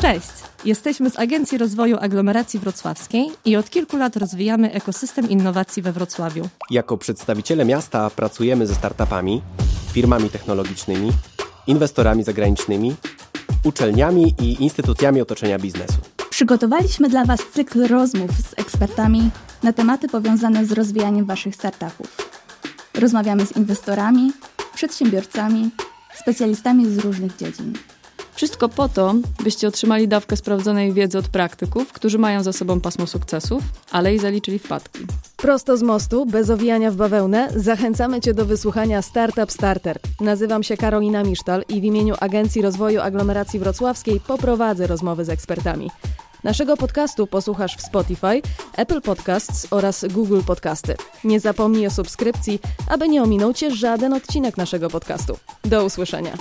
Cześć! Jesteśmy z Agencji Rozwoju Aglomeracji Wrocławskiej i od kilku lat rozwijamy ekosystem innowacji we Wrocławiu. Jako przedstawiciele miasta pracujemy ze startupami, firmami technologicznymi, inwestorami zagranicznymi, uczelniami i instytucjami otoczenia biznesu. Przygotowaliśmy dla Was cykl rozmów z ekspertami na tematy powiązane z rozwijaniem Waszych startupów. Rozmawiamy z inwestorami, przedsiębiorcami, specjalistami z różnych dziedzin. Wszystko po to, byście otrzymali dawkę sprawdzonej wiedzy od praktyków, którzy mają za sobą pasmo sukcesów, ale i zaliczyli wpadki. Prosto z mostu, bez owijania w bawełnę, zachęcamy Cię do wysłuchania Startup Starter. Nazywam się Karolina Misztal i w imieniu Agencji Rozwoju Aglomeracji Wrocławskiej poprowadzę rozmowy z ekspertami. Naszego podcastu posłuchasz w Spotify, Apple Podcasts oraz Google Podcasty. Nie zapomnij o subskrypcji, aby nie ominął Cię żaden odcinek naszego podcastu. Do usłyszenia.